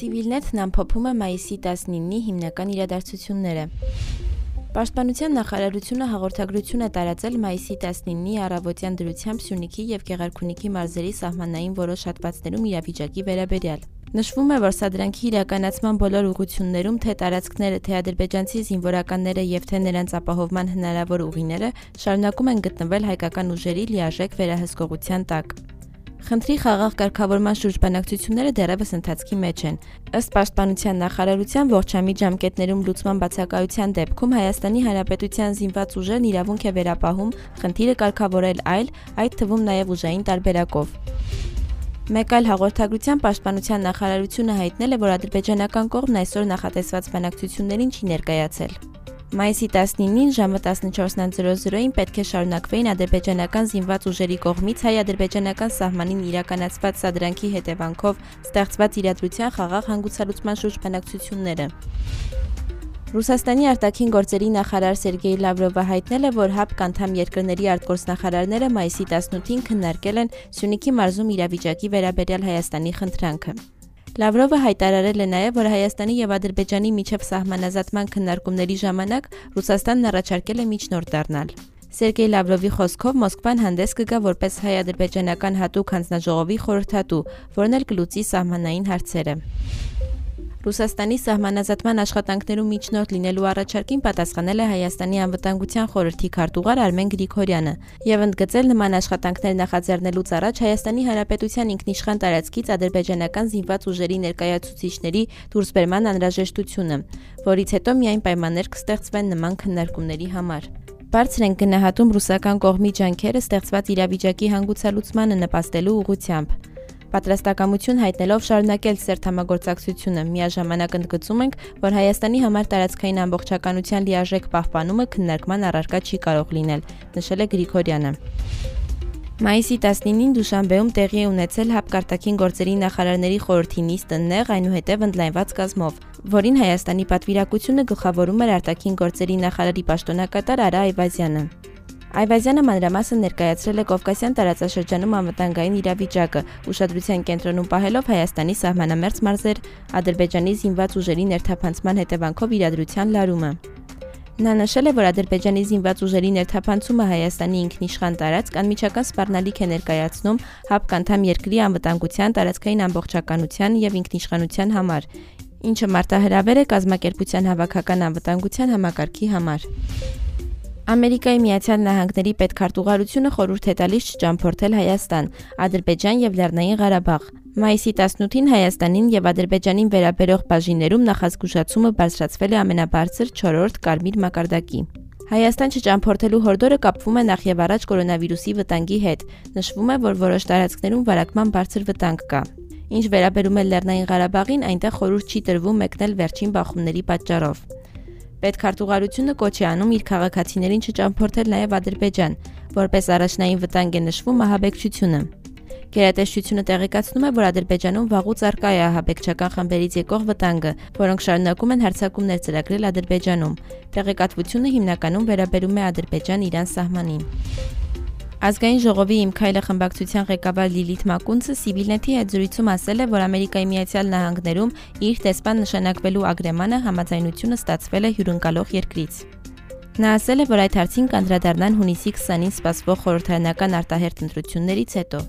Civilnet-ն ամփոփում է մայիսի 19-ի հիմնական իրադարձությունները։ Պաշտպանության նախարարությունը հաղորդագրություն է տարածել մայիսի 19-ի առավոտյան դրությամբ Սյունիքի եւ Գեղարքունիքի մարզերի սահմանային որոշ հատվածներում իրավիճակի վերաբերյալ։ Նշվում է, որ սադրանքի իրականացման բոլոր ուղություններում թե տարածքները, թե ադրբեջանցի զինվորականները եւ թե նրանց ապահովման հնարավոր ուղիները շարունակում են գտնվել հայկական ուժերի լիարժեք վերահսկողության տակ։ Խնդրի խաղաղ կարգավորման շուրջ բանակցությունները դեռևս ընթացքի մեջ են։ Ըստ Պաշտպանության նախարարության ողջամիտ ժամկետներում լուծման բացակայության դեպքում Հայաստանի Հանրապետության զինված ուժերն իրավունք է վերապահում խնդիրը կարգավորել այլ, այդ թվում նաև ուժային տարբերակով։ Մեկ այլ հաղորդագրության Պաշտպանության նախարարությունը հայտնել է, որ ադրբեջանական կողմն այսօր նախատեսված բանակցություններին չի ներկայացել։ Մայիսի 19-ին ժամը 14:00-ին պետք է շարունակվեին ադրբեջանական զինված ուժերի կողմից հայ-ադրբեջանական սահմանին իրականացված սադրանքի հետևանքով ստեղծված իրադրության խաղաղ հանգուցալուծման շուրջ բանակցությունները։ Ռուսաստանի արտաքին գործերի նախարար Սերգեյ Լավրովը հայտնել է, որ ՀԱՊԿ անդամ երկրների արտգործնախարարները մայիսի 18-ին քննարկել են Սյունիքի մարզում իրավիճակի վերաբերյալ Հայաստանի խնդրանքը։ Լավրովը հայտարարել է նաև, որ Հայաստանի եւ Ադրբեջանի միջև սահմանազատման քննարկումների ժամանակ Ռուսաստանն առաջարկել է միջնորդ դառնալ։ Սերգեյ Լավրովի խոսքով Մոսկվան հանդես կգա որպես հայ-ադրբեջանական հատուկ հանձնաժողովի խորհրդատու, որն էլ կլուծի սահմանային հարցերը։ Ռուսաստանի սահմանազատման աշխատանքներում միջնորդ լինելու առաջարկին պատասխանել է Հայաստանի անվտանգության խորհրդի քարտուղար Արմեն Գրիգորյանը եւ ընդգծել նման աշխատանքներ նախաձեռնելուց առաջ Հայաստանի Հանրապետության ինքնիշխան տարածքից ադրբեջանական զինված ուժերի ներկայացուցիչների դուրսբերման անհրաժեշտությունը, որից հետո միայն պայմաններ կստեղծվեն նման քննարկումների համար։ Բարձր են գնահատում ռուսական կողմի ջանքերը ստեղծված իրավիճակի հանգուցալուծմանը նպաստելու ուղղությամբ պատրաստակամություն հայտնելով շարունակել սերտ Միաժամանակ ընդգծում ենք, որ Հայաստանի համար տարածքային ամբողջականության լիարժեք պահպանումը քննարկման առարկա չի կարող լինել, նշել է Գրիգորյանը։ Մայիսի 19-ին Դուշանբեում տեղի է ունեցել հապկարտակին գործերի նախարարների խորհրդի նիստը նեղ այնուհետև ընդլայնված կազմով, որին Հայաստանի պատվիրակությունը գլխավորում էր արտաքին գործերի նախարարի պաշտոնակատար Արա Այվազյանը։ Այվազյանը մանրամասն ներկայացրել է Կովկասյան տարածաշրջանում անվտանգային իրավիճակը, ուշադրության կենտրոնում պահելով Հայաստանի սահմանամերձ մարզեր, Ադրբեջանի զինված ուժերի ներթափանցման հետևանքով իրադրության լարումը։ Նա նշել է, որ Ադրբեջանի զինված ուժերի ներթափանցումը Հայաստանի ինքնիշխան տարածք անմիջական սպառնալիք է ներկայացնում ՀԱՊԿ անդամ երկրի անվտանգության, տարածքային ամբողջականության եւ ինքնիշխանության համար, ինչը մարտահրավեր է կազմակերպության հավաքական անվտանգության համակարգի համար։ Ամերիկայի Միացյալ Նահանգների պետքարտուղարությունը խորհուրդ է տալիս չճամփորդել Հայաստան, Ադրբեջան եւ Լեռնային Ղարաբաղ։ Մայիսի 18-ին Հայաստանին եւ Ադրբեջանին վերաբերող բաժիններում նախազգուշացումը բարձրացվել է ամենաբարձր 4-րդ կարմիր մակարդակի։ Հայաստան չճամփորդելու հորդորը կապվում է նախ եւ առաջ կորոնավիրուսի վտանգի հետ։ Նշվում է, որ որոշ տարածքներում վարակման բարձր վտանգ կա։ Ինչ վերաբերում է Լեռնային Ղարաբաղին, այնտեղ խորհուրդ չի տրվում մեկնել վերջին բախումների պատճառով։ Պետքարտուղարությունը կոչ է անում իր քաղաքացիներին չճամփորդել նաև Ադրբեջան, որպես առաջնային վտանգ է նշվում ահաբեկչությունը։ Գերատեսչությունը տեղեկացնում է, որ Ադրբեջանում վաղուց արկա է ահաբեկչական խմբերից եկող վտանգը, որոնք շարունակում են հարձակումներ ծրագրել Ադրբեջանում։ Տեղեկատվությունը հիմնականում վերաբերում է Ադրբեջան-Իրան սահմանին։ Ազգային ժողովի Իմ քայլը խմբակցության ղեկավար Լիլիթ Մակունցը Civilnet-ի հետ զրույցում ասել է, որ Ամերիկայի Միացյալ Նահանգներում իր տեսփան նշանակվելու ագրեմանը համաձայնությունը ստացվել է հյուրընկալող երկրից։ Նա ասել է, որ այդ հարցին կանդրադառնան հունիսի 20-ին սպասվող խորհրդարանական արտահերտ ընտրություններից հետո։